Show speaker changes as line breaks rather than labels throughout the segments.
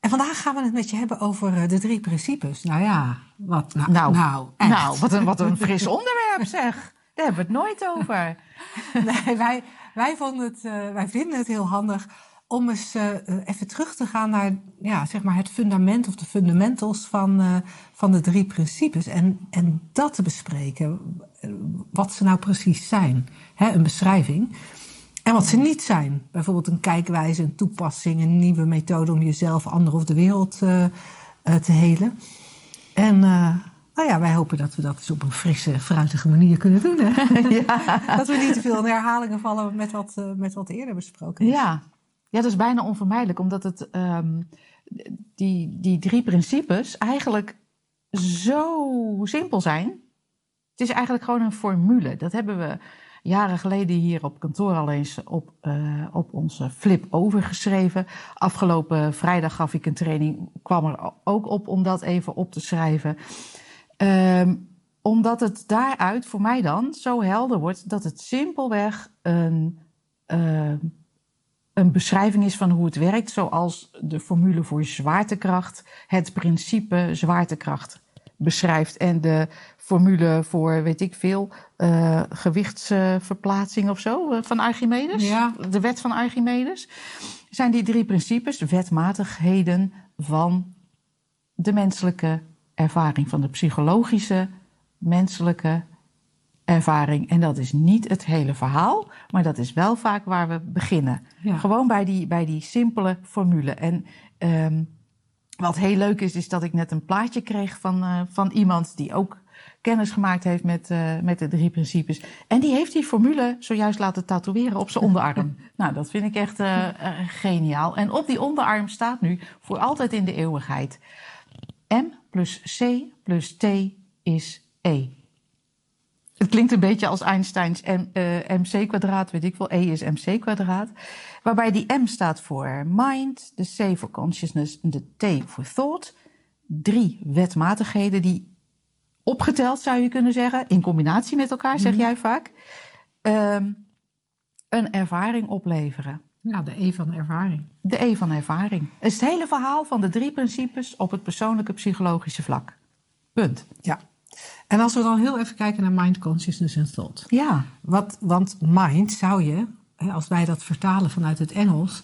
En vandaag gaan we het met je hebben over eh, de drie principes. Nou ja, wat nou?
Nou,
nou,
nou wat, een, wat een fris onderwerp zeg. Daar hebben we het nooit over.
Nee, wij, wij, vonden het, eh, wij vinden het heel handig om eens eh, even terug te gaan naar ja, zeg maar het fundament of de fundamentals van, van de drie principes. En, en dat te bespreken, wat ze nou precies zijn. Hè, een beschrijving. En wat ze niet zijn. Bijvoorbeeld een kijkwijze, een toepassing, een nieuwe methode om jezelf, anderen of de wereld eh, eh, te helen. En eh, nou ja, wij hopen dat we dat dus op een frisse, fruitige manier kunnen doen. Hè? Dat we niet te veel in herhalingen vallen met wat, met wat eerder besproken is.
Ja. ja, dat is bijna onvermijdelijk, omdat het, ehm, die, die drie principes eigenlijk zo simpel zijn. Het is eigenlijk gewoon een formule. Dat hebben we jaren geleden hier op kantoor al eens op, eh, op onze flip overgeschreven. Afgelopen vrijdag gaf ik een training, kwam er ook op om dat even op te schrijven. Ehm, omdat het daaruit voor mij dan zo helder wordt dat het simpelweg een, ehm, een beschrijving is van hoe het werkt, zoals de formule voor zwaartekracht het principe zwaartekracht beschrijft en de formule voor, weet ik veel, eh, gewichtsverplaatsing of zo eh, van Archimedes.
Ja.
De wet van Archimedes. Zijn die drie principes, wetmatigheden van de menselijke ervaring, van de psychologische menselijke ervaring. En dat is niet het hele verhaal, maar dat is wel vaak waar we beginnen.
Ja.
Gewoon bij die, bij die simpele formule. En ehm, wat heel leuk is, is dat ik net een plaatje kreeg van, eh, van iemand die ook kennis gemaakt heeft met, eh, met de drie principes. En die heeft die formule zojuist laten tatoeëren op zijn onderarm. nou, dat vind ik echt eh, geniaal. En op die onderarm staat nu voor altijd in de eeuwigheid. M plus C plus T is E. Het klinkt een beetje als Einsteins M, eh, MC kwadraat, weet ik wel. E is MC kwadraat. Waarbij die M staat voor mind, de C voor consciousness en de T voor thought. Drie wetmatigheden die opgeteld zou je kunnen zeggen, in combinatie met elkaar, zeg jij vaak, ehm, een ervaring opleveren.
Ja, de E van ervaring.
De E van ervaring. Het is het hele verhaal van de drie principes op het persoonlijke psychologische vlak. Punt.
Ja. En als we dan heel even kijken naar mind, consciousness en thought.
Ja,
Wat, want mind zou je, als wij dat vertalen vanuit het Engels,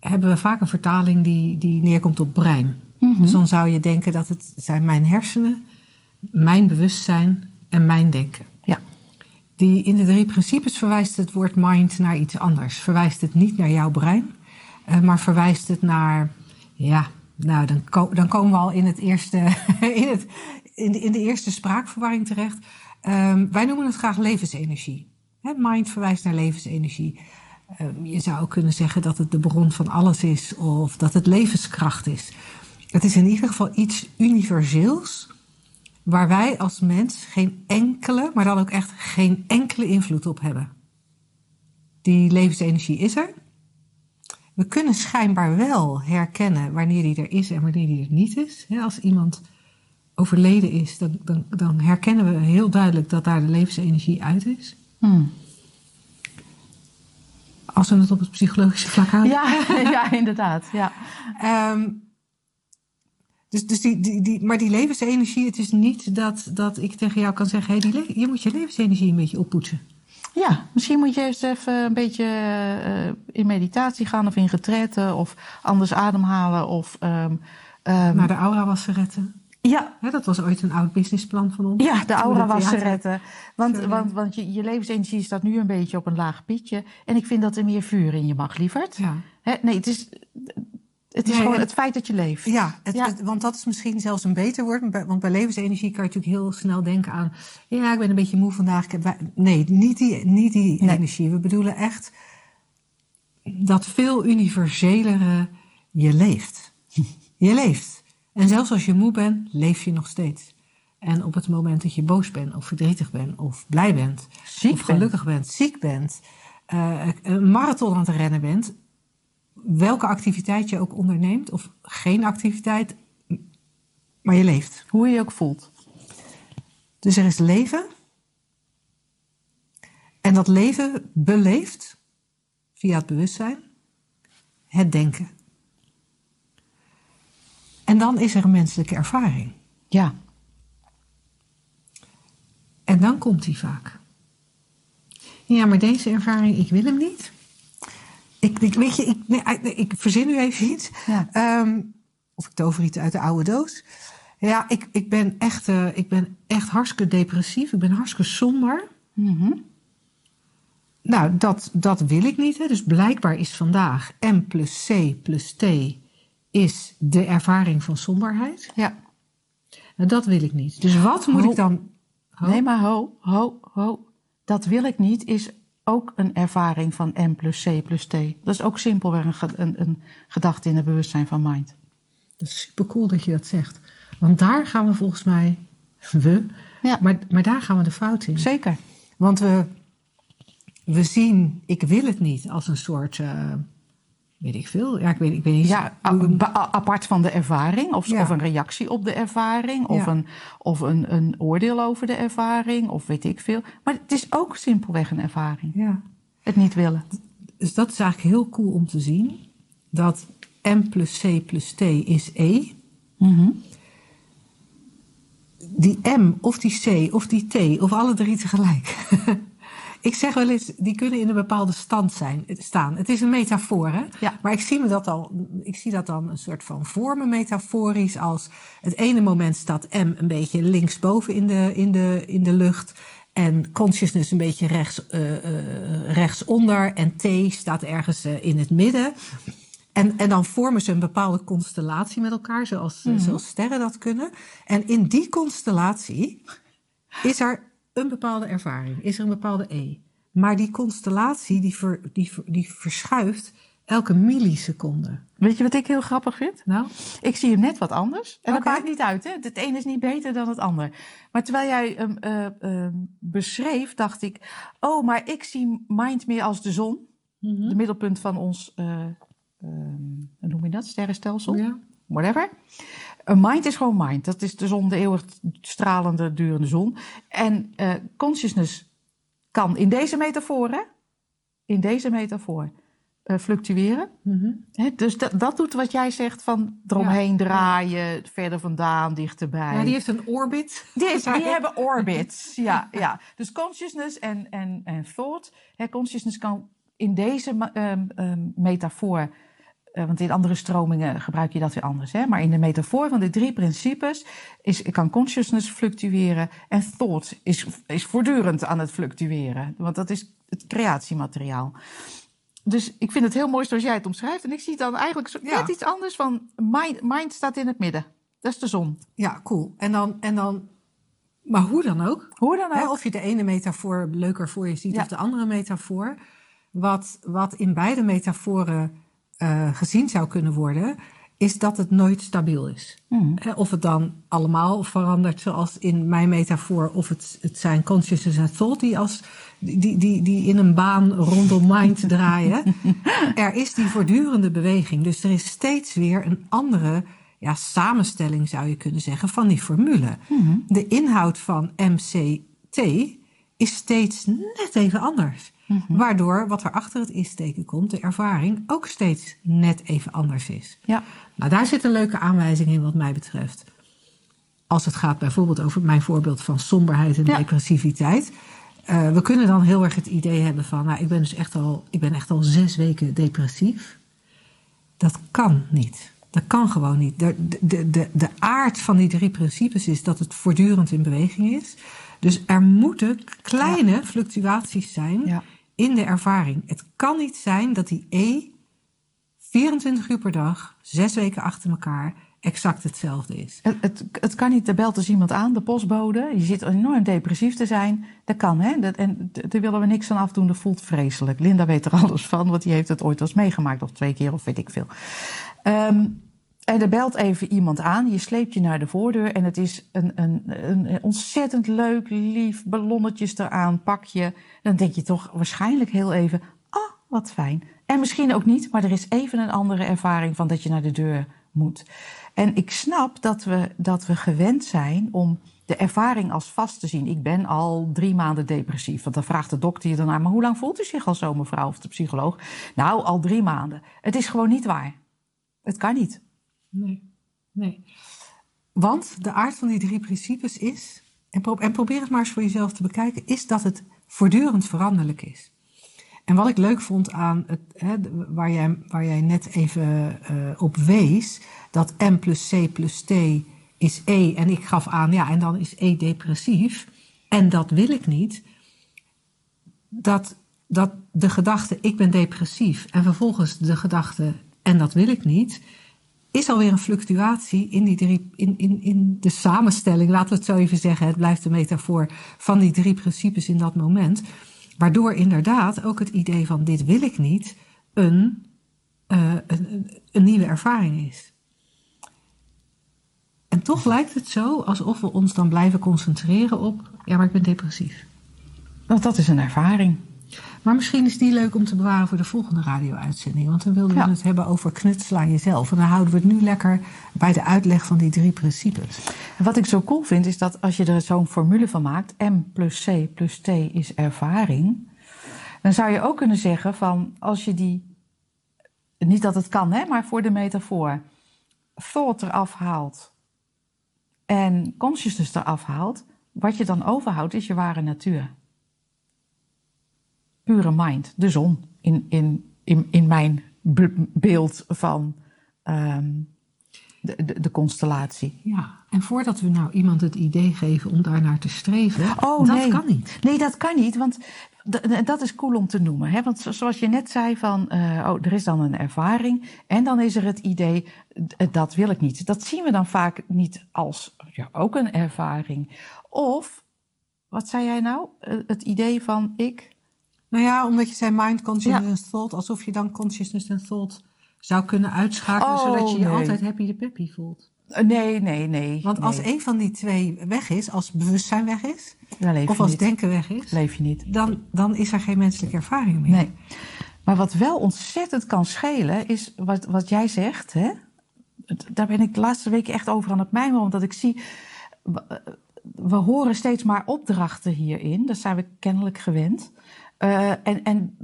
hebben we vaak een vertaling die, die neerkomt op brein. Dus dan zou je denken dat het zijn mijn hersenen, mijn bewustzijn en mijn denken.
ja,
Die, in de drie principes verwijst het woord mind naar iets anders. Verwijst het niet naar jouw brein, eh, maar verwijst het naar, ja, nou dan, dan komen we al in, het eerste, in, het, in, de, eerste spraakverwarring terecht. Ehm, wij noemen het graag levensenergie. Hè, mind verwijst naar levensenergie. Ehm, je zou ook kunnen zeggen dat het de bron van alles is of dat het levenskracht is. Het is in ieder geval iets universeels waar wij als mens geen enkele, maar dan ook echt geen enkele invloed op hebben. Die levensenergie is er. We kunnen schijnbaar wel herkennen wanneer die er is en wanneer die er niet is. Als iemand overleden is, dan, dan, dan herkennen we heel duidelijk dat daar de levensenergie uit is.
Hm.
Als we het op het psychologische vlak houden.
ja, ja inderdaad. Ja.
Ehm, dus, dus die, die, die, maar die levensenergie, het is niet dat, dat ik tegen jou kan zeggen: hey, die je moet je levensenergie een beetje oppoetsen.
Ja, misschien moet je eerst even een beetje eh, in meditatie gaan of in retraite of anders ademhalen. Of, ehm, ehm,
Naar de aura wasseretten.
ja,
Hè, dat was ooit een oud businessplan van ons.
Ja, de aura was te retten. Want,
Sorry.
want, want je, je levensenergie staat nu een beetje op een laag pitje. En ik vind dat er meer vuur in je mag, lieverd.
Ja,
Hè, nee, het is, het is
Nee,
gewoon het feit dat je leeft.
ja, het,
Ja.
het- want dat is misschien zelfs een beter woord. Want bij levensenergie kan je natuurlijk heel snel denken aan... ja, ik ben een beetje moe vandaag. Ik heb, nee, niet die, niet die
Nee.
energie. We bedoelen echt dat veel universelere je leeft. Je leeft. En zelfs als je moe bent, leef je nog steeds. En op het moment dat je boos bent, of verdrietig bent, of blij bent,
Ziek
of gelukkig bent, ziek bent, uh, een marathon aan het rennen bent, welke activiteit je ook onderneemt, of geen activiteit, maar je leeft.
Hoe je je ook voelt.
Dus er is leven. En dat leven beleeft via het bewustzijn het denken. En dan is er een menselijke ervaring.
Ja.
En dan komt die vaak. Ja, maar deze ervaring, ik wil hem niet. Ik, ik weet je, ik, nee, ik verzin nu even iets.
Ja.
Um, of ik tover iets uit de oude doos. Ja, ik, ik, ben, echt, uh, ik ben echt hartstikke depressief. Ik ben hartstikke somber.
Mm -hmm.
Nou, dat, dat wil ik niet. Hè. Dus blijkbaar is vandaag M plus C plus T is de ervaring van somberheid.
Ja.
Nou, dat wil ik niet. Dus wat moet
ho.
ik dan...
Ho? Nee, maar ho, ho, ho. Dat wil ik niet is ook een ervaring van M plus C plus T. Dat is ook simpelweg een, een, een gedachte in het bewustzijn van mind.
Dat is super cool dat je dat zegt. Want daar gaan we volgens mij... We,
ja.
maar, maar daar gaan we de fout in.
Zeker.
Want we, we zien ik wil het niet als een soort... Uh, weet ik veel. Ja, ik weet, ik weet niet.
Ja, apart van de ervaring. Of, ja. of een reactie op de ervaring. Of,
Ja.
een, of een, een oordeel over de ervaring. Of weet ik veel. Maar het is ook simpelweg een ervaring.
Ja.
Het niet willen.
Dus dat is eigenlijk heel cool om te zien. Dat M plus C plus T is E.
Mm
Die M of die C of die T of alle drie tegelijk. ik zeg wel eens, die kunnen in een bepaalde stand zijn, staan. Het is een metafoor, hè?
Ja.
Maar ik zie, me dat al, ik zie dat dan een soort van vormen metaforisch. Als het ene moment staat M een beetje linksboven in de, in de, in de lucht. En consciousness een beetje rechts, uh, uh, rechtsonder. En T staat ergens uh, in het midden. En, en dan vormen ze een bepaalde constellatie met elkaar, zoals,
Mhm.
zoals sterren dat kunnen. En in die constellatie is er een bepaalde ervaring, is er een bepaalde E. Maar die constellatie die, ver, die, die verschuift elke milliseconde.
Weet je wat ik heel grappig vind?
Nou?
Ik zie hem net wat anders. En dat maakt niet uit. Hè? Het een is niet beter dan het ander. Maar terwijl jij hem eh, eh, beschreef, dacht ik... Oh, maar ik zie mind meer als de zon.
Mhm.
De middelpunt van ons... eh, eh, hoe noem je dat? Sterrenstelsel?
Ja.
Whatever. Een mind is gewoon mind. Dat is de zon, de eeuwig stralende, durende zon. En eh, consciousness kan in deze metafoor, hè? In deze metafoor eh, fluctueren.
Mhm.
Dus dat, dat doet wat jij zegt van eromheen draaien, verder vandaan, dichterbij.
Ja, die heeft een orbit.
Die, is- die hebben orbits. Ja, ja. Dus consciousness en, en, en thought. Consciousness kan in deze ehm, ehm, metafoor, want in andere stromingen gebruik je dat weer anders. Hè? Maar in de metafoor van de drie principes is, kan consciousness fluctueren en thought is, is voortdurend aan het fluctueren. Want dat is het creatiemateriaal. Dus ik vind het heel mooi zoals jij het omschrijft. En ik zie dan eigenlijk
Ja.
net iets anders van mind, mind staat in het midden. Dat is de zon.
Ja, cool. En dan, en dan maar hoe dan ook.
Hoe dan ook.
Hè, of je de ene metafoor leuker voor je ziet
Ja.
of de andere metafoor. Wat, wat in beide metaforen eh, gezien zou kunnen worden, is dat het nooit stabiel is. Hè, Of het dan allemaal verandert, zoals in mijn metafoor, of het, het zijn consciousness en thought die, als, die, die, die in een baan rondom mind draaien. er is die voortdurende beweging. Dus er is steeds weer een andere ja, samenstelling, zou je kunnen zeggen, van die formule. De inhoud van MCT is steeds net even anders. Waardoor wat er achter het is-teken komt, de ervaring, ook steeds net even anders is.
Ja.
Nou, daar zit een leuke aanwijzing in wat mij betreft. Als het gaat bijvoorbeeld over mijn voorbeeld van somberheid en
Ja.
depressiviteit. Eh, we kunnen dan heel erg het idee hebben van, nou, ik ben dus echt al, ik ben echt al zes weken depressief. Dat kan niet. Dat kan gewoon niet. De, de, de, de aard van die drie principes is dat het voortdurend in beweging is. Dus er moeten kleine fluctuaties zijn
Ja.
In de ervaring. Het kan niet zijn dat die E 24 uur per dag, zes weken achter elkaar, exact hetzelfde is.
Het, het, het kan niet, er belt dus iemand aan, de postbode. Je zit enorm depressief te zijn. Dat kan, hè? Dat, en daar willen we niks aan afdoen, dat voelt vreselijk. Linda weet er alles van, want die heeft het ooit eens meegemaakt, of twee keer, of weet ik veel. Ehm, En er belt even iemand aan. Je sleept je naar de voordeur. En het is een, een, een ontzettend leuk, lief ballonnetjes eraan. Pak je. Dan denk je toch waarschijnlijk heel even. Ah, oh, wat fijn. En misschien ook niet, maar er is even een andere ervaring van dat je naar de deur moet. En ik snap dat we, dat we gewend zijn om de ervaring als vast te zien. Ik ben al drie maanden depressief. Want dan vraagt de dokter je daarna, maar hoe lang voelt u zich al zo, mevrouw, of de psycholoog? Nou, al drie maanden. Het is gewoon niet waar. Het kan niet.
Nee, nee. Want de aard van die drie principes is, en, probeer het maar eens voor jezelf te bekijken, is dat het voortdurend veranderlijk is. En wat ik leuk vond aan het, hè, waar, jij, waar jij net even uh, op wees, dat M plus C plus T is E en ik gaf aan, ja, en dan is E depressief en dat wil ik niet. Dat, dat de gedachte, ik ben depressief en vervolgens de gedachte, en dat wil ik niet, is alweer een fluctuatie in, die drie, in, in, in de samenstelling, laten we het zo even zeggen, het blijft de metafoor van die drie principes in dat moment. Waardoor inderdaad ook het idee van dit wil ik niet een, uh, een, een, nieuwe ervaring is. En toch lijkt het zo alsof we ons dan blijven concentreren op, ja, maar ik ben depressief.
Want dat is een ervaring.
Maar misschien is die leuk om te bewaren voor de volgende radio-uitzending. Want dan wilden we het hebben over knutselen aan jezelf. En dan houden we het nu lekker bij de uitleg van die drie principes.
En wat ik zo cool vind, is dat als je er zo'n formule van maakt... M plus C plus T is ervaring... dan zou je ook kunnen zeggen van als je die... Niet dat het kan, hè, maar voor de metafoor... thought eraf haalt en consciousness eraf haalt... wat je dan overhoudt is je ware natuur pure mind, de zon, in, in, in, in mijn beeld van um, de, de, de, constellatie.
Ja, en voordat we nou iemand het idee geven om daar naar te streven, oh, dat kan niet.
Nee, dat kan niet, want dat is cool om te noemen. Hè? Want zoals je net zei, van, uh, oh, er is dan een ervaring en dan is er het idee, dat wil ik niet. Dat zien we dan vaak niet als ja, ook een ervaring. Of, wat zei jij nou? Eh, het idee van ik
nou ja, omdat je zei mind, consciousness, thought, alsof je dan consciousness en thought zou kunnen uitschakelen, oh, zodat je je altijd happy de peppy voelt.
Eh, nee, nee, nee.
Want als een van die twee weg is, als bewustzijn weg is,
leef
of als
niet.
denken weg is,
leef je niet.
Dan, dan is er geen menselijke ervaring meer.
Nee. Maar wat wel ontzettend kan schelen, is wat, wat jij zegt. Hè? Daar ben ik de laatste weken echt over aan het mijmeren, omdat ik zie. We horen steeds maar opdrachten hierin. Dat zijn we kennelijk gewend. Uh, en, en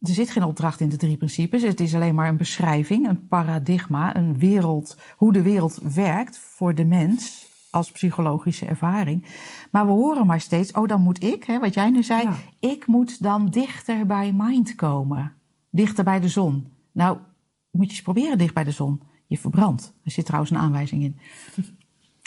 er zit geen opdracht in de drie principes. Het is alleen maar een beschrijving, een paradigma, een wereld, hoe de wereld werkt voor de mens als psychologische ervaring. Maar we horen maar steeds, oh dan moet ik, hè, wat jij nu zei, ja. ik moet dan dichter bij mind komen. Dichter bij de zon. Nou, moet je eens proberen dicht bij de zon. Je verbrandt. Er zit trouwens een aanwijzing in.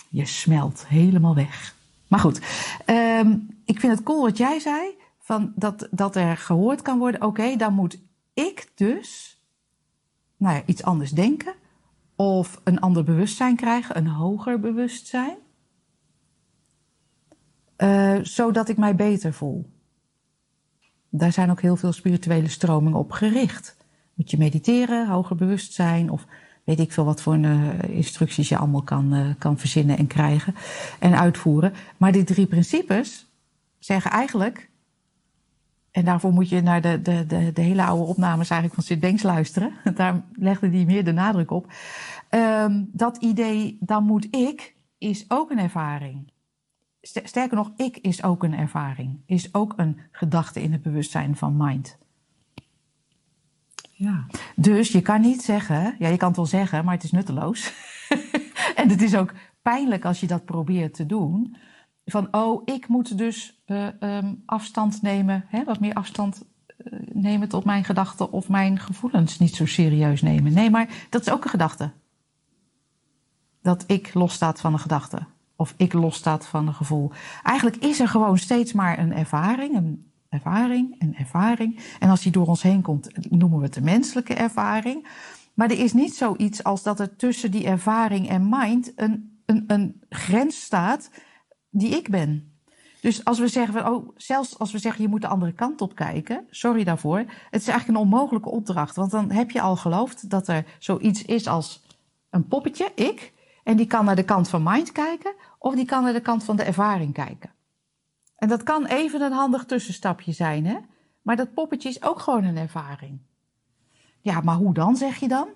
Je smelt helemaal weg. Maar goed, um, ik vind het cool wat jij zei van dat, dat er gehoord kan worden, oké, dan moet ik dus nou ja, iets anders denken. Of een ander bewustzijn krijgen, een hoger bewustzijn. Uh, zodat ik mij beter voel. Daar zijn ook heel veel spirituele stromingen op gericht. Moet je mediteren, hoger bewustzijn of weet ik veel wat voor uh, instructies je allemaal kan, uh, kan verzinnen en krijgen en uitvoeren. Maar die drie principes zeggen eigenlijk en daarvoor moet je naar de, de, de, de hele oude opnames eigenlijk van Sid Banks luisteren. Daar legde hij meer de nadruk op. Um, dat idee, dan moet ik, is ook een ervaring. Sterker nog, ik is ook een ervaring. Is ook een gedachte in het bewustzijn van mind.
Ja.
Dus je kan niet zeggen, ja, je kan het wel zeggen, maar het is nutteloos. en het is ook pijnlijk als je dat probeert te doen van, oh, ik moet dus uh, um, afstand nemen, hè, wat meer afstand uh, nemen tot mijn gedachten of mijn gevoelens niet zo serieus nemen. Nee, maar dat is ook een gedachte. Dat ik losstaat van een gedachte. Of ik losstaat van een gevoel. Eigenlijk is er gewoon steeds maar een ervaring, een ervaring, een ervaring. En als die door ons heen komt, noemen we het de menselijke ervaring. Maar er is niet zoiets als dat er tussen die ervaring en mind een, een, een grens staat die ik ben. Dus als we zeggen, oh, zelfs als we zeggen je moet de andere kant op kijken, sorry daarvoor, het is eigenlijk een onmogelijke opdracht. Want dan heb je al geloofd dat er zoiets is als een poppetje, ik, en die kan naar de kant van mind kijken of die kan naar de kant van de ervaring kijken. En dat kan even een handig tussenstapje zijn, hè? Maar dat poppetje is ook gewoon een ervaring. Ja, maar hoe dan, zeg je dan?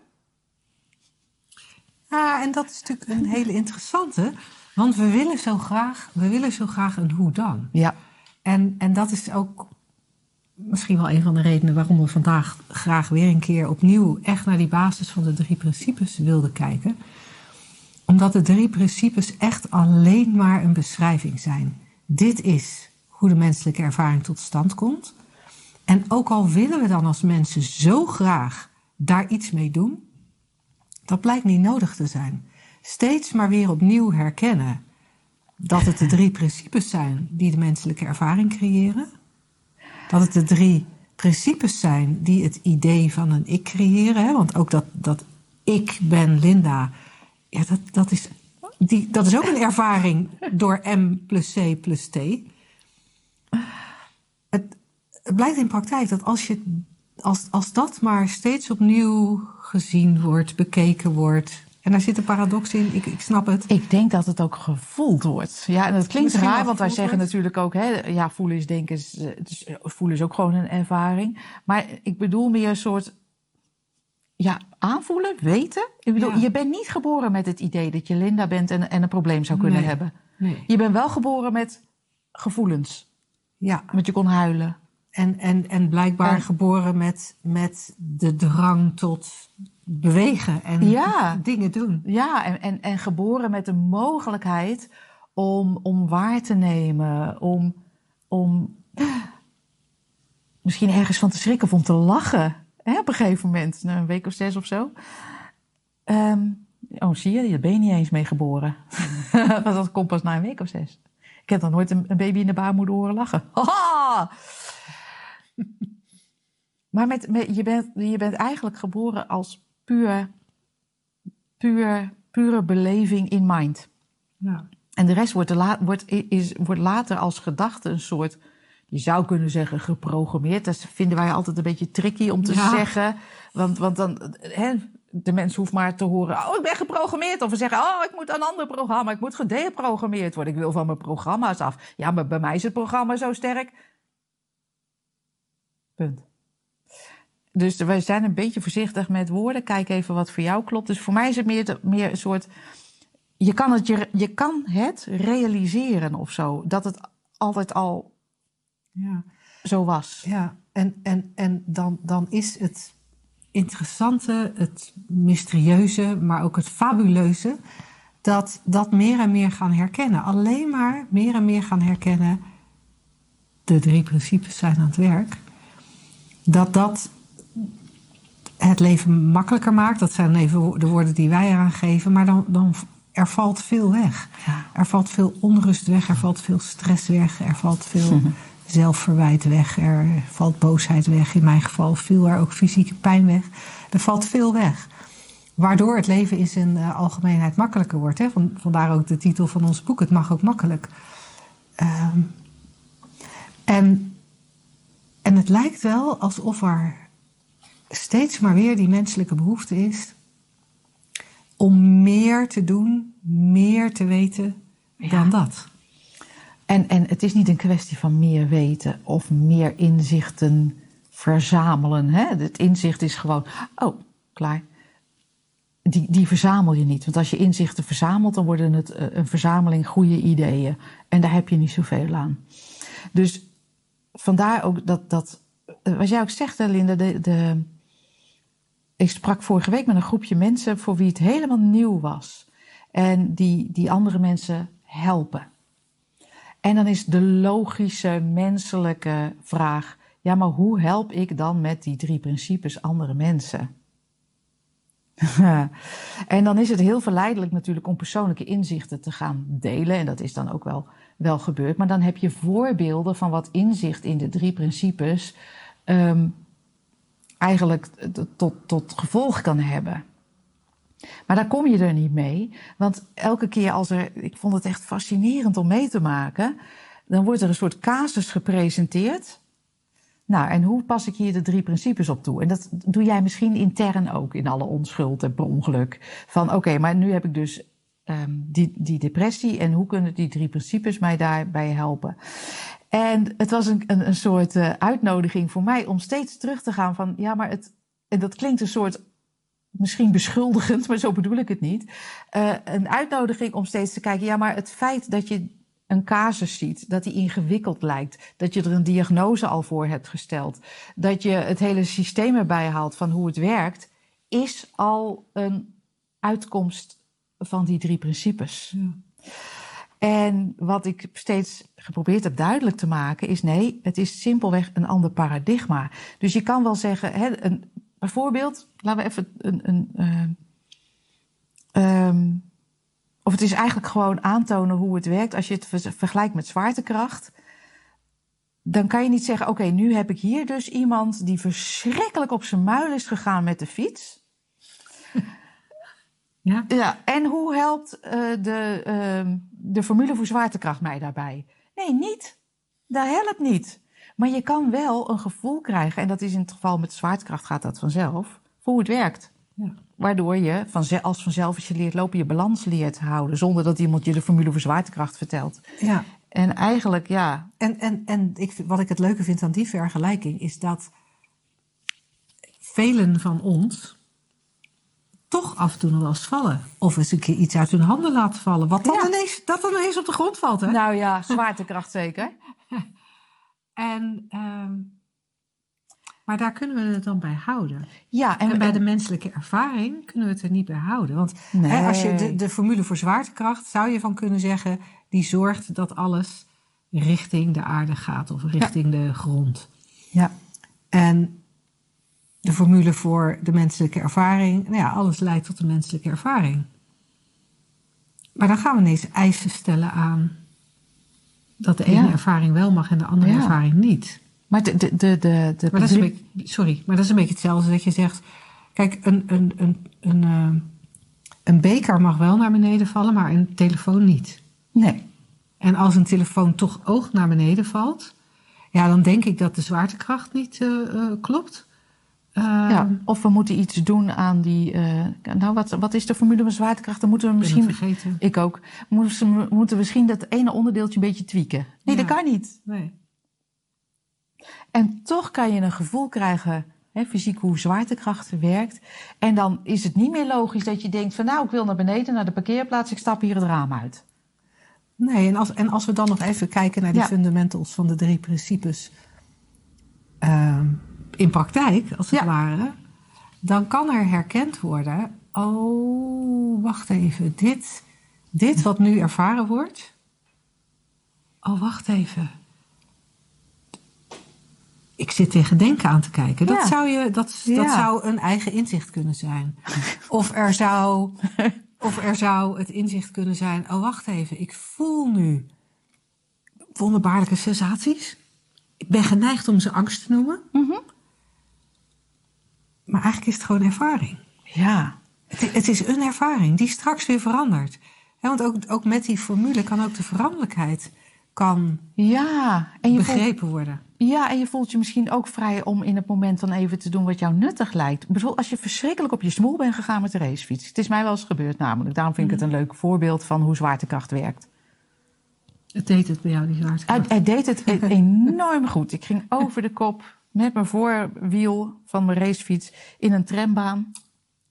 Ja, en dat is natuurlijk een hele interessante. Want we willen zo graag, we willen zo graag een hoe dan.
Ja.
En, en dat is ook misschien wel een van de redenen waarom we vandaag graag weer een keer opnieuw echt naar die basis van de drie principes wilden kijken. Omdat de drie principes echt alleen maar een beschrijving zijn. Dit is hoe de menselijke ervaring tot stand komt. En ook al willen we dan als mensen zo graag daar iets mee doen, dat blijkt niet nodig te zijn. Steeds maar weer opnieuw herkennen dat het de drie principes zijn die de menselijke ervaring creëren. Dat het de drie principes zijn die het idee van een ik creëren. Hè? Want ook dat, dat ik ben Linda, ja, dat, dat, is, die, dat is ook een ervaring door M plus C plus T. Het, blijkt in praktijk dat als, je, als, als dat maar steeds opnieuw gezien wordt, bekeken wordt. En daar zit een paradox in, ik, ik snap het.
Ik denk dat het ook gevoeld wordt. Ja, en dat klinkt
Misschien
raar, want wij zeggen
wordt.
natuurlijk ook, hè, ja, voelen is denken, is, eh, eh, voelen is ook gewoon een ervaring. Maar ik bedoel meer een soort, ja, aanvoelen, weten. Ik bedoel,
Ja.
je bent niet geboren met het idee dat je Linda bent en, en een probleem zou kunnen
Nee.
hebben.
Nee.
Je bent wel geboren met gevoelens,
Ja,
want je kon huilen.
en, en, en blijkbaar
En-
geboren met, met de drang tot bewegen en
Ja.
dingen doen.
Ja, en, en, en geboren met de mogelijkheid om, om waar te nemen, om, om misschien ergens van te schrikken of om te lachen. Hè, op een gegeven moment, na een week of zes of zo. Ehm, oh, zie je, daar ben je niet eens mee geboren. Want dat komt pas na een week of zes. Ik heb dan nooit een, een baby in de baarmoeder horen lachen. Haha! Maar met, met, je, bent, je bent eigenlijk geboren als puur, puur, pure beleving in mind.
Ja.
En de rest wordt, la, wordt, is, wordt later als gedachte een soort, je zou kunnen zeggen, geprogrammeerd. Dat vinden wij altijd een beetje tricky om te
Ja.
zeggen. Want, want dan, hè, de mens hoeft maar te horen, oh, ik ben geprogrammeerd. Of we zeggen, oh, ik moet een ander programma, ik moet gedeprogrammeerd worden. Ik wil van mijn programma's af. Ja, maar bij mij is het programma zo sterk. Punt. Dus wij zijn een beetje voorzichtig met woorden. Kijk even wat voor jou klopt. Dus voor mij is het meer, meer een soort. Je kan, het, je, je kan het realiseren of zo. Dat het altijd al
Ja.
zo was.
Ja, en, en, en dan, dan is het interessante, het mysterieuze, maar ook het fabuleuze, dat dat meer en meer gaan herkennen. Alleen maar meer en meer gaan herkennen, de drie principes zijn aan het werk, dat dat het leven makkelijker maakt. Dat zijn even de woorden die wij eraan geven, maar dan, dan er valt veel weg.
Ja.
Er valt veel onrust weg, er valt veel stress weg, er valt veel zelfverwijt weg, er valt boosheid weg. In mijn geval viel er ook fysieke pijn weg. Er valt veel weg. Waardoor het leven in zijn eh, algemeenheid makkelijker wordt. Hè? Van, vandaar ook de titel van ons boek, Het mag ook makkelijk. Ehm, en, en het lijkt wel alsof er steeds maar weer die menselijke behoefte is om meer te doen, meer te weten dan dat.
En, en het is niet een kwestie van meer weten of meer inzichten verzamelen. Hè? Het inzicht is gewoon, oh, klaar. Die, die verzamel je niet. Want als je inzichten verzamelt, dan worden het eh, een verzameling goede ideeën. En daar heb je niet zoveel aan. Dus vandaar ook dat, dat eh, wat jij ook zegt, hè, Linda, de, de, ik sprak vorige week met een groepje mensen voor wie het helemaal nieuw was. En die, die andere mensen helpen. En dan is de logische menselijke vraag: ja, maar hoe help ik dan met die drie principes andere mensen? en dan is het heel verleidelijk natuurlijk om persoonlijke inzichten te gaan delen. En dat is dan ook wel, wel gebeurd. Maar dan heb je voorbeelden van wat inzicht in de drie principes ehm, eigenlijk tot, tot gevolg kan hebben. Maar daar kom je er niet mee. Want elke keer als er. Ik vond het echt fascinerend om mee te maken. Dan wordt er een soort casus gepresenteerd. Nou, en hoe pas ik hier de drie principes op toe? En dat doe jij misschien intern ook in alle onschuld en per ongeluk. Van oké, maar nu heb ik dus um, die, die depressie en hoe kunnen die drie principes mij daarbij helpen? En het was een, een, een soort uh, uitnodiging voor mij om steeds terug te gaan van ja, maar het, en dat klinkt een soort misschien beschuldigend, maar zo bedoel ik het niet. Uh, een uitnodiging om steeds te kijken, ja, maar het feit dat je een casus ziet, dat die ingewikkeld lijkt, dat je er een diagnose al voor hebt gesteld, dat je het hele systeem erbij haalt van hoe het werkt, is al een uitkomst van die drie principes. Ja. En wat ik steeds geprobeerd heb duidelijk te maken is: nee, het is simpelweg een ander paradigma. Dus je kan wel zeggen, hè, een, bijvoorbeeld, laten we even een. een uh, um, of het is eigenlijk gewoon aantonen hoe het werkt. Als je het vergelijkt met zwaartekracht, dan kan je niet zeggen: oké, nu heb ik hier dus iemand die verschrikkelijk op zijn muil is gegaan met de fiets. Ja. ja en hoe helpt uh, de, uh, de formule voor zwaartekracht mij daarbij? Nee, niet. Dat helpt niet. Maar je kan wel een gevoel krijgen, en dat is in het geval met zwaartekracht gaat dat vanzelf, voor hoe het werkt. Ja. Waardoor je als vanzelf als je leert lopen, je balans leert houden. Zonder dat iemand je de formule voor zwaartekracht vertelt. Ja. En eigenlijk, ja.
En, en, en ik, wat ik het leuke vind aan die vergelijking is dat velen van ons toch af en toe nog wel eens vallen. Of eens een keer iets uit hun handen laten vallen. Wat dan ineens, dat dan ineens op de grond valt. Hè?
Nou ja, zwaartekracht zeker.
en, uh, maar daar kunnen we het dan bij houden. Ja, en, bij de menselijke ervaring kunnen we het er niet bij houden. Want nee. hè, als je de, de formule voor zwaartekracht zou je van kunnen zeggen, die zorgt dat alles richting de aarde gaat of richting de grond. Ja. En de formule voor de menselijke ervaring. Nou ja, alles leidt tot de menselijke ervaring. Maar dan gaan we ineens eisen stellen aan dat de ene ervaring wel mag en de andere ervaring niet.
Maar de, de, de, de, de
maar dat is een beetje, sorry, maar dat is een beetje hetzelfde dat je zegt: kijk, een, een, een, een, uh, een beker mag wel naar beneden vallen, maar een telefoon niet. Nee. En als een telefoon toch oog naar beneden valt, ja, dan denk ik dat de zwaartekracht niet uh, uh, klopt
ja, ehm, of we moeten iets doen aan die. Uh, nou, wat, wat is de formule van zwaartekracht? Dan moeten we misschien.
vergeten.
Ik ook. Moeten we moeten misschien dat ene onderdeeltje een beetje tweaken. Nee, dat kan niet. Nee. En toch kan je een gevoel krijgen, hè, fysiek, hoe zwaartekracht werkt. En dan is het niet meer logisch dat je denkt: van nou, ik wil naar beneden, naar de parkeerplaats, ik stap hier het raam uit.
Nee, en als, en als we dan nog even kijken naar die fundamentals van de drie principes. Uh, in praktijk, als het ware, dan kan er herkend worden: oh, wacht even, dit, dit wat nu ervaren wordt. Oh, wacht even. Ik zit tegen denken aan te kijken. Dat, zou, je, dat, dat zou een eigen inzicht kunnen zijn. Of er zou, of er zou het inzicht kunnen zijn: oh, wacht even, ik voel nu wonderbaarlijke sensaties. Ik ben geneigd om ze angst te noemen. Mm maar eigenlijk is het gewoon ervaring.
Ja.
Het, het is een ervaring die straks weer verandert. want ook, ook met die formule kan ook de veranderlijkheid kan ja, en je begrepen worden.
Ja, en je voelt je misschien ook vrij om in het moment dan even te doen wat jou nuttig lijkt. Bijvoorbeeld als je verschrikkelijk op je smoel bent gegaan met de racefiets. Het is mij wel eens gebeurd namelijk. Daarom vind ik het mhm. een leuk voorbeeld van hoe zwaartekracht werkt.
Het deed het bij jou, die zwaartekracht?
Hij, hij deed het e- enorm goed. Ik ging over de kop met mijn voorwiel van mijn racefiets in een trambaan.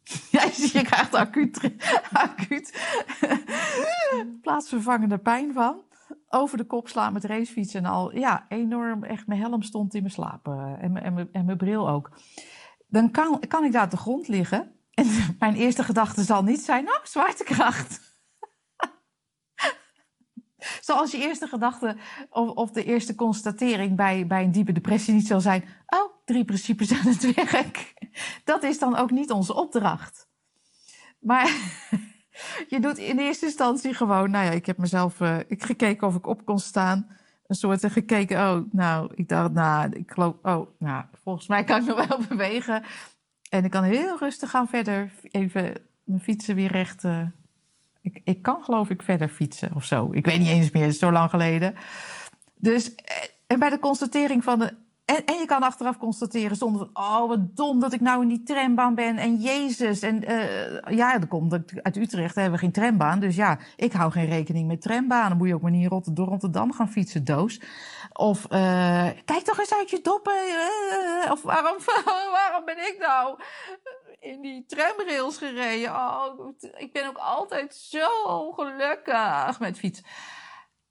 Ja, je krijgt acuut, acuut plaatsvervangende pijn van. Over de kop slaan met racefiets en al. Ja, enorm. Echt, mijn helm stond in mijn slaap. Eh, en, en, en mijn bril ook. Dan kan, kan ik daar op de grond liggen. En mijn eerste gedachte zal niet zijn, nou, zwaartekracht. Zoals je eerste gedachte of, of, de eerste constatering bij, bij een diepe depressie niet zal zijn: oh, drie principes aan het werk. Dat is dan ook niet onze opdracht. Maar je doet in eerste instantie gewoon, nou ja, ik heb mezelf uh, ik gekeken of ik op kon staan. Een soort gekeken, oh, nou, ik dacht, nou, ik geloof, oh, nou, volgens mij kan ik nog wel bewegen. En ik kan heel rustig gaan verder, even mijn fietsen weer recht. Uh, ik, kan geloof ik verder fietsen of zo. Ik weet niet eens meer, het is zo lang geleden. Dus, eh, en bij de constatering van de, en, en je kan achteraf constateren zonder van, oh wat dom dat ik nou in die trambaan ben. En Jezus. En uh, ja, dan komt uit Utrecht hebben we geen trambaan. Dus ja, ik hou geen rekening met trambanen. Moet je ook maar niet Rotterdam, door Rotterdam gaan fietsen, doos. Of uh, kijk toch eens uit je doppen. Of waarom, waarom ben ik nou in die tramrails gereden? Oh, ik ben ook altijd zo gelukkig met fiets.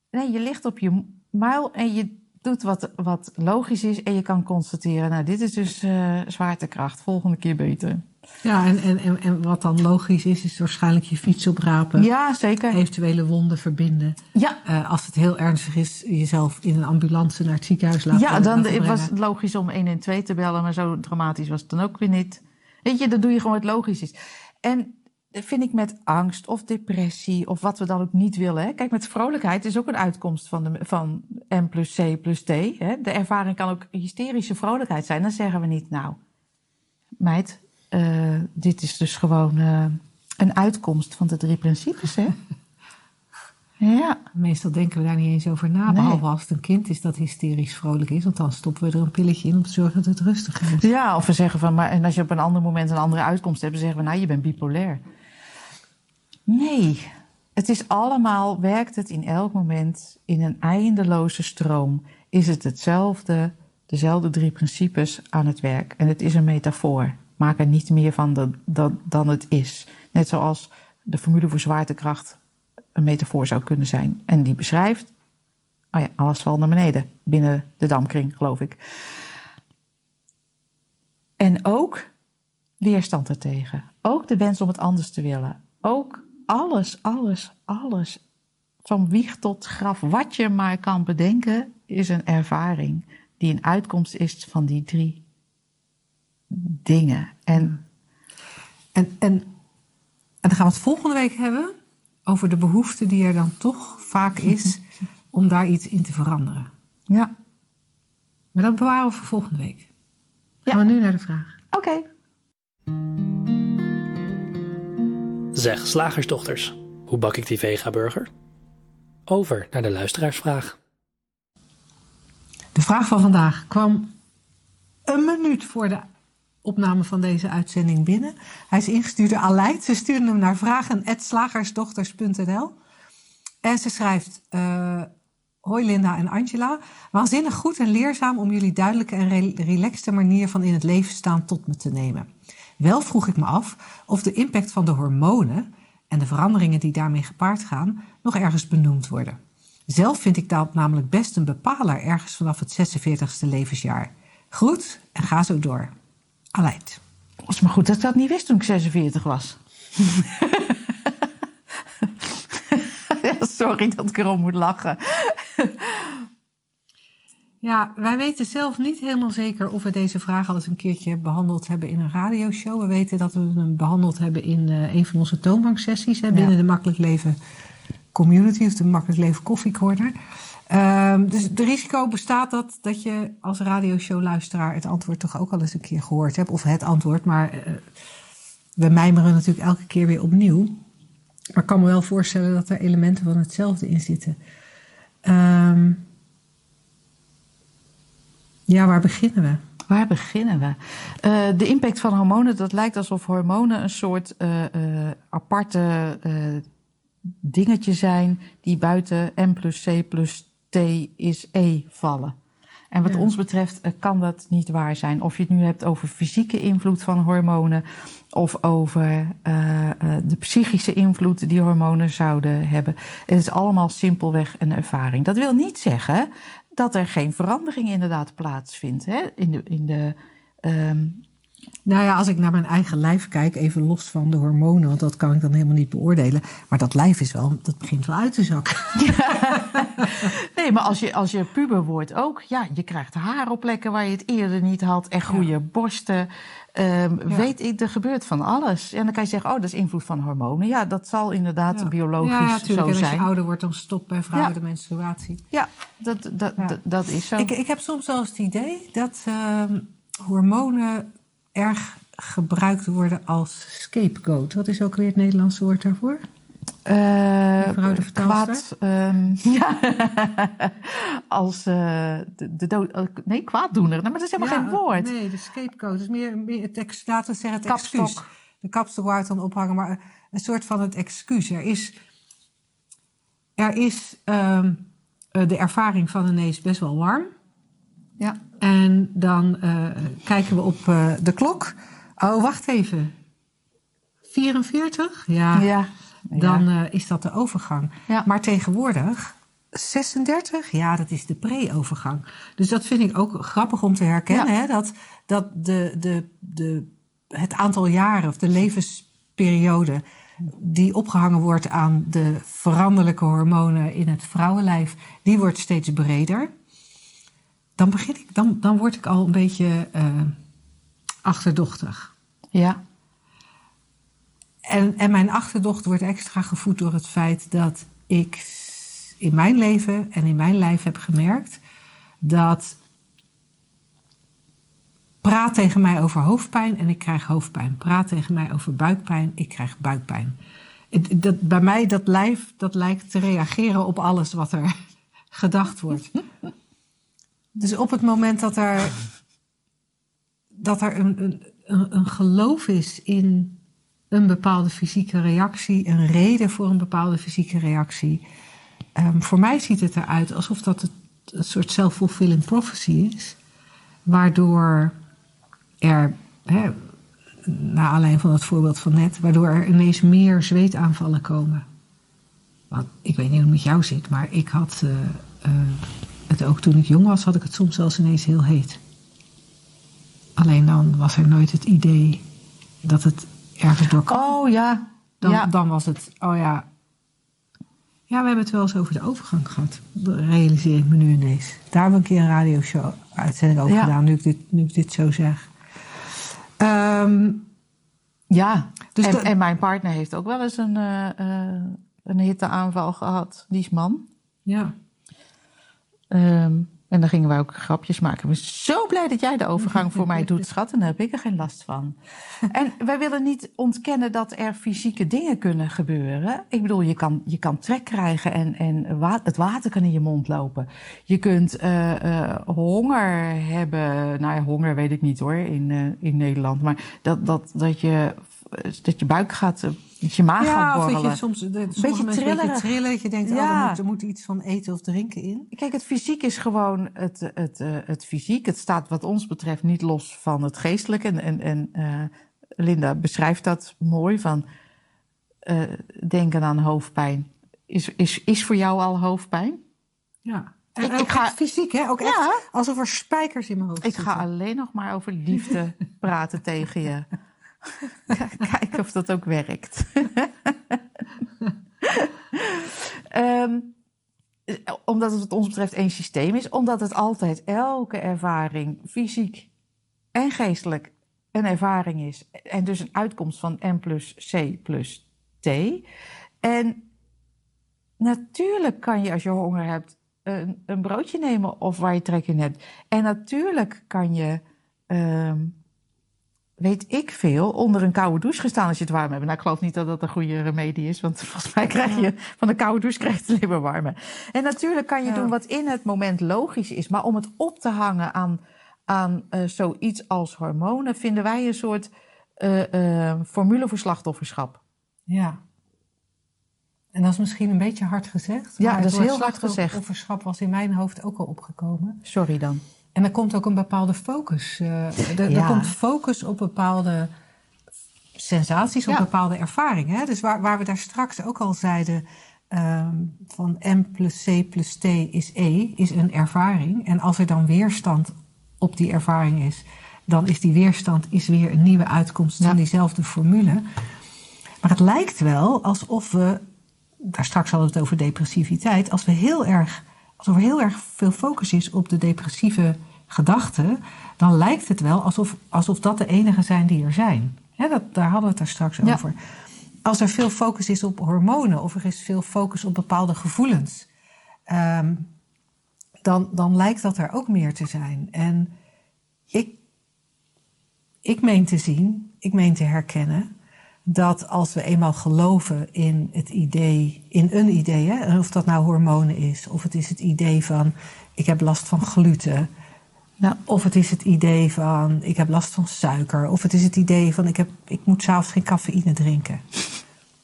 Nee, je ligt op je muil en je doet wat, wat logisch is en je kan constateren, nou, dit is dus uh, zwaartekracht, volgende keer beter.
Ja, en, en, en, en wat dan logisch is, is waarschijnlijk je fiets oprapen.
Ja, zeker.
Eventuele wonden verbinden.
Ja.
Uh, als het heel ernstig is, jezelf in een ambulance naar het ziekenhuis laten
Ja, dan was het logisch om 112 te bellen, maar zo dramatisch was het dan ook weer niet. Weet je, dan doe je gewoon wat logisch is. En vind ik met angst of depressie of wat we dan ook niet willen. Kijk, met vrolijkheid is ook een uitkomst van, de, van M plus C plus T. Hè? De ervaring kan ook hysterische vrolijkheid zijn. Dan zeggen we niet, nou, meid, uh, dit is dus gewoon uh, een uitkomst van de drie principes. Hè? Ja.
Meestal denken we daar niet eens over na. Nee. Behalve als het een kind is dat hysterisch vrolijk is. Want dan stoppen we er een pilletje in om te zorgen dat het rustig is.
Ja, of we zeggen van, maar en als je op een ander moment een andere uitkomst hebt, dan zeggen we, nou, je bent bipolair. Nee, het is allemaal, werkt het in elk moment in een eindeloze stroom. Is het hetzelfde, dezelfde drie principes aan het werk. En het is een metafoor. Maak er niet meer van dan het is. Net zoals de formule voor zwaartekracht een metafoor zou kunnen zijn. En die beschrijft, oh ja, alles valt naar beneden binnen de damkring, geloof ik. En ook weerstand ertegen. Ook de wens om het anders te willen. Ook alles, alles, alles, van wieg tot graf, wat je maar kan bedenken, is een ervaring die een uitkomst is van die drie dingen. En,
en, en, en dan gaan we het volgende week hebben over de behoefte die er dan toch vaak is om daar iets in te veranderen.
Ja.
Maar dat bewaren we voor volgende week. Gaan we nu naar de vraag.
Oké. Okay.
Zeg, slagersdochters, hoe bak ik die vega-burger? Over naar de luisteraarsvraag.
De vraag van vandaag kwam een minuut voor de opname van deze uitzending binnen. Hij is ingestuurd door Aleid. Ze stuurde hem naar vragen.slagersdochters.nl. En ze schrijft... Uh, Hoi Linda en Angela. Waanzinnig goed en leerzaam om jullie duidelijke en relaxte manier van in het leven staan tot me te nemen. Wel vroeg ik me af of de impact van de hormonen en de veranderingen die daarmee gepaard gaan nog ergens benoemd worden. Zelf vind ik dat namelijk best een bepaler ergens vanaf het 46ste levensjaar. Groet en ga zo door. Aleid.
Het is maar goed dat ik dat niet wist toen ik 46 was. Sorry dat ik erom moet lachen.
Ja, wij weten zelf niet helemaal zeker of we deze vraag al eens een keertje behandeld hebben in een radioshow. We weten dat we hem behandeld hebben in uh, een van onze toonbanksessies hè, binnen ja. de Makkelijk Leven Community of de Makkelijk Leven Koffiecorner. Um, dus het risico bestaat dat, dat je als radioshow-luisteraar het antwoord toch ook al eens een keer gehoord hebt. Of het antwoord, maar uh, we mijmeren natuurlijk elke keer weer opnieuw. Maar ik kan me wel voorstellen dat er elementen van hetzelfde in zitten. Um, ja, waar beginnen we?
Waar beginnen we? Uh, de impact van hormonen, dat lijkt alsof hormonen een soort uh, aparte dingetje zijn die buiten M plus C plus T is E vallen. En wat ja. ons betreft kan dat niet waar zijn. Of je het nu hebt over fysieke invloed van hormonen of over de psychische invloed die hormonen zouden hebben. Het is allemaal simpelweg een ervaring. Dat wil niet zeggen dat er geen verandering inderdaad plaatsvindt hè? in de. In de um...
Nou ja, als ik naar mijn eigen lijf kijk, even los van de hormonen, want dat kan ik dan helemaal niet beoordelen. Maar dat lijf is wel, dat begint wel uit te zakken. Ja.
Nee, maar als je, als je puber wordt ook, ja, je krijgt haar op plekken waar je het eerder niet had en groeien ja. borsten. Um, ja. Weet ik, er gebeurt van alles. En dan kan je zeggen, oh, dat is invloed van hormonen. Ja, dat zal inderdaad ja. biologisch ja, zo
en
zijn.
als je ouder wordt, dan stopt bij vrouwen de menstruatie.
Ja, dat, dat, dat, dat, is zo.
Ik, ik heb soms wel eens het idee dat uh, hormonen erg gebruikt worden als scapegoat. Wat is ook weer het Nederlandse woord daarvoor?
Uh,
Mevrouw de
kwaad, um, ja, als uh, de, de dood, uh, nee, kwaaddoener. Nou, maar dat is helemaal
Ja,
geen woord.
Nee, de scapegoat. Is meer, meer het ex, laten we zeggen het
Kapstok.
excuus. De kapstok waar het dan ophangen, maar een soort van het excuus. Er is, er is ehm, eh, de ervaring van ineens best wel warm.
Ja.
En dan eh, kijken we op eh, de klok. Oh, wacht even. 44? Ja.
ja.
Dan eh, is dat de overgang.
Ja.
Maar tegenwoordig, 36, ja, dat is de pre-overgang. Dus dat vind ik ook grappig om te herkennen.
Ja.
Hè? Dat, dat de, de, de, het aantal jaren of de levensperiode die opgehangen wordt aan de veranderlijke hormonen in het vrouwenlijf, die wordt steeds breder. Dan, begin ik, dan, dan word ik al een beetje eh, achterdochtig.
ja.
En, en mijn achterdocht wordt extra gevoed door het feit dat ik in mijn leven en in mijn lijf heb gemerkt dat praat tegen mij over hoofdpijn en ik krijg hoofdpijn. Praat tegen mij over buikpijn, ik krijg buikpijn. Dat, bij mij dat lijf dat lijkt te reageren op alles wat er gedacht wordt. Dus op het moment dat er, dat er een, een, een, geloof is in een bepaalde fysieke reactie, een reden voor een bepaalde fysieke reactie. Ehm, voor mij ziet het eruit alsof dat het, een soort self-fulfilling prophecy is, waardoor er, hè, naar aanleiding van het voorbeeld van net, waardoor er ineens meer zweetaanvallen komen. Want ik weet niet hoe het met jou zit, maar ik had eh, eh, het ook toen ik jong was, had ik het soms zelfs ineens heel heet. Alleen dan was er nooit het idee dat het ergens door.
Oh ja.
Dan,
ja.
dan was het, oh ja. Ja, we hebben het wel eens over de overgang gehad. Dat realiseer ik me nu ineens. Daar hebben we een keer een radioshow uitzending over
Ja.
gedaan, nu ik, dit, nu ik dit zo zeg. Ehm,
ja.
Dus
en, mijn partner heeft ook wel eens een, eh, een hitteaanval gehad. Die is man.
ja.
Ehm, en dan gingen wij ook grapjes maken. Ik ben zo blij dat jij de overgang voor mij doet, schat. En daar heb ik er geen last van. En wij willen niet ontkennen dat er fysieke dingen kunnen gebeuren. Ik bedoel, je kan, je kan trek krijgen en, en wa- het water kan in je mond lopen. Je kunt eh, eh, honger hebben. Nou ja, honger weet ik niet hoor, in, eh, in Nederland. Maar dat, dat, dat, je, dat je buik gaat, dat je maag
ja,
gaat
of
borrelen.
dat je soms de, sommige mensen een beetje trillen. Dat je denkt, oh, er, moet, er moet iets van eten of drinken in.
Kijk, het fysiek is gewoon het, het, eh, het fysiek. Het staat wat ons betreft niet los van het geestelijke. En, en, en eh, Linda beschrijft dat mooi van eh, denken aan hoofdpijn. Is, is, is voor jou al hoofdpijn?
Ja. En
Ik-
ook
ik ga-
fysiek, hè? Ook
Ja.
echt alsof er spijkers in mijn hoofd
Ik ga
zitten.
alleen nog maar over liefde praten tegen je. Kijken of dat ook werkt. Ehm, omdat het wat ons betreft één systeem is. Omdat het altijd elke ervaring, fysiek en geestelijk, een ervaring is. En dus een uitkomst van N plus C plus T. En natuurlijk kan je als je honger hebt een, een broodje nemen of waar je trek in hebt. En natuurlijk kan je, ehm, weet ik veel, onder een koude douche gestaan als je het warm hebt. Nou, ik geloof niet dat dat een goede remedie is, want volgens mij krijg je van een koude douche krijg je het alleen maar warmer. En natuurlijk kan je
Ja.
doen wat in het moment logisch is, maar om het op te hangen aan, aan eh, zoiets als hormonen, vinden wij een soort eh, eh, formule voor slachtofferschap.
Ja. En dat is misschien een beetje hard gezegd.
Ja,
maar
dat
het
is heel hard gezegd.
slachtofferschap was in mijn hoofd ook al opgekomen.
Sorry dan.
En er komt ook een bepaalde focus. eh, er, er komt focus op bepaalde sensaties, op bepaalde ervaringen. Hè? Dus waar, waar we daar straks ook al zeiden... ehm, van M plus C plus T is E, is een ervaring. En als er dan weerstand op die ervaring is... dan is die weerstand is weer een nieuwe uitkomst
Ja.
van diezelfde formule. Maar het lijkt wel alsof we... daar straks hadden we het over depressiviteit... als we heel erg alsof er heel erg veel focus is op de depressieve gedachten, dan lijkt het wel alsof, alsof dat de enige zijn die er zijn. Dat, daar hadden we het daar straks
Ja.
over. Als er veel focus is op hormonen of er is veel focus op bepaalde gevoelens, ehm, dan, dan lijkt dat er ook meer te zijn. En ik, ik meen te zien, ik meen te herkennen dat als we eenmaal geloven in het idee, in een idee, hè, of dat nou hormonen is, of het is het idee van ik heb last van gluten, nou, of het is het idee van ik heb last van suiker, of het is het idee van ik, heb, ik moet s'avonds geen cafeïne drinken.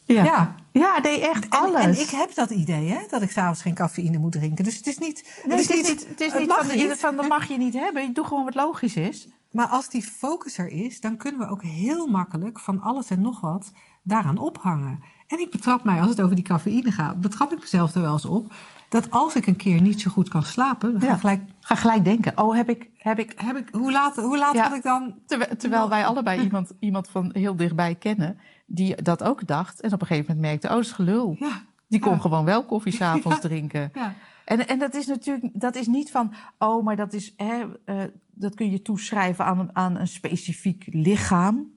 Ja. ja. Ja, nee, echt alles.
En, ik heb dat idee, hè, dat ik s'avonds geen cafeïne moet drinken. Dus het is niet...
Nee, het is niet, het is niet, van, niet. van, dat mag je niet hebben. Doe gewoon wat logisch is.
Maar als die focus er is, dan kunnen we ook heel makkelijk van alles en nog wat daaraan ophangen. En ik betrap mij, als het over die cafeïne gaat, betrap ik mezelf er wel eens op. Dat als ik een keer niet zo goed kan slapen, dan ga, ik gelijk,
ga gelijk denken: oh, heb ik. Heb ik,
heb ik hoe laat, hoe laat had ik dan.
Terwijl, terwijl wij allebei iemand, iemand van heel dichtbij kennen, die dat ook dacht. En op een gegeven moment merkte: oh, dat is gelul. Ja. Die kon gewoon wel koffie s'avonds drinken. Ja. En, en dat is natuurlijk dat is niet van, oh, maar dat, is, hè, uh, dat kun je toeschrijven aan, aan een specifiek lichaam.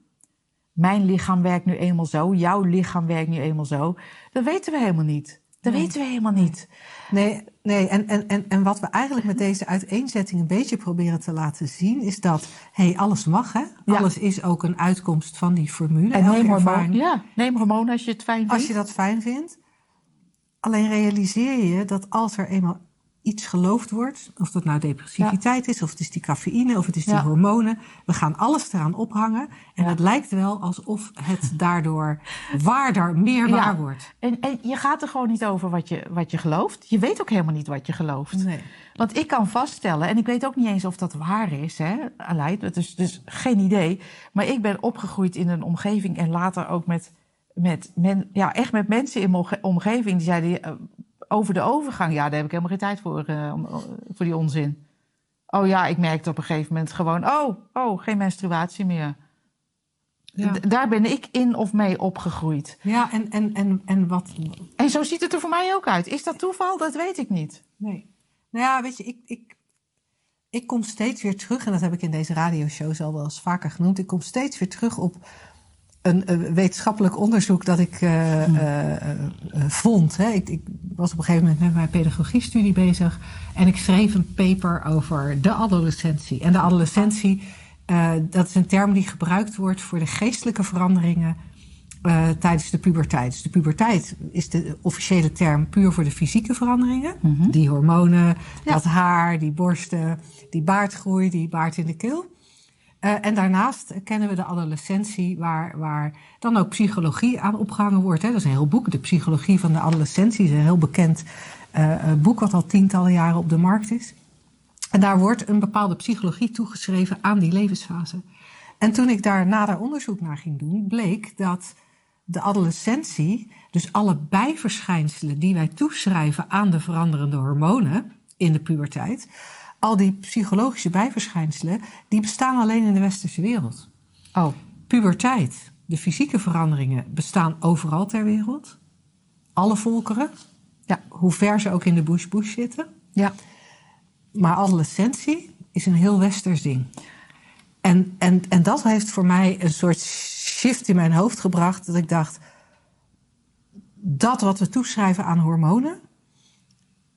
Mijn lichaam werkt nu eenmaal zo, jouw lichaam werkt nu eenmaal zo. Dat weten we helemaal niet. Dat weten we helemaal niet.
Nee, nee. En, en, en, en wat we eigenlijk met deze uiteenzetting een beetje proberen te laten zien, is dat hey, alles mag, hè? Alles is ook een uitkomst van die formule.
En neem hormoon, ja, neem hormoon als je het fijn vindt.
Als je dat fijn vindt. Alleen realiseer je dat als er eenmaal iets geloofd wordt, of dat nou depressiviteit is, of het is die cafeïne, of het is die hormonen, we gaan alles eraan ophangen. En het lijkt wel alsof het daardoor waarder, meer waar wordt.
En, en je gaat er gewoon niet over wat je, wat je gelooft. Je weet ook helemaal niet wat je gelooft. Nee. Want ik kan vaststellen, en ik weet ook niet eens of dat waar is, hè, Aleid, dat is dus geen idee. Maar ik ben opgegroeid in een omgeving en later ook met met, men, ja, echt met mensen in mijn omgeving die zeiden over de overgang. Ja, daar heb ik helemaal geen tijd voor, uh, voor die onzin. Oh ja, ik merkte op een gegeven moment gewoon, oh, oh, geen menstruatie meer. Ja. Daar ben ik in of mee opgegroeid.
Ja, en, en, en, en wat.
En zo ziet het er voor mij ook uit. Is dat toeval? Dat weet ik niet.
Nee. Nou ja, weet je, ik, ik, ik kom steeds weer terug, en dat heb ik in deze radioshows al wel eens vaker genoemd. Ik kom steeds weer terug op een, wetenschappelijk onderzoek dat ik uh, uh, vond. Hè. Ik, ik, was op een gegeven moment met mijn pedagogiestudie bezig en ik schreef een paper over de adolescentie. En de adolescentie, dat is een term die gebruikt wordt voor de geestelijke veranderingen tijdens de puberteit. Dus de puberteit is de officiële term puur voor de fysieke veranderingen. Mhm. Die hormonen, dat haar, die borsten, die baardgroei, die baard in de keel. Uh, en daarnaast kennen we de adolescentie, waar, waar dan ook psychologie aan opgehangen wordt. Hè. Dat is een heel boek, De Psychologie van de Adolescentie, is een heel bekend uh, boek wat al tientallen jaren op de markt is. En daar wordt een bepaalde psychologie toegeschreven aan die levensfase. En toen ik daar nader onderzoek naar ging doen, bleek dat de adolescentie, dus alle bijverschijnselen die wij toeschrijven aan de veranderende hormonen in de puberteit, al die psychologische bijverschijnselen, die bestaan alleen in de westerse wereld. Oh. Puberteit, de fysieke veranderingen bestaan overal ter wereld. Alle volkeren. Ja. Hoe ver ze ook in de bush-bush zitten. Ja. Maar adolescentie is een heel westers ding. En, en, en dat heeft voor mij een soort shift in mijn hoofd gebracht. Dat ik dacht, dat wat we toeschrijven aan hormonen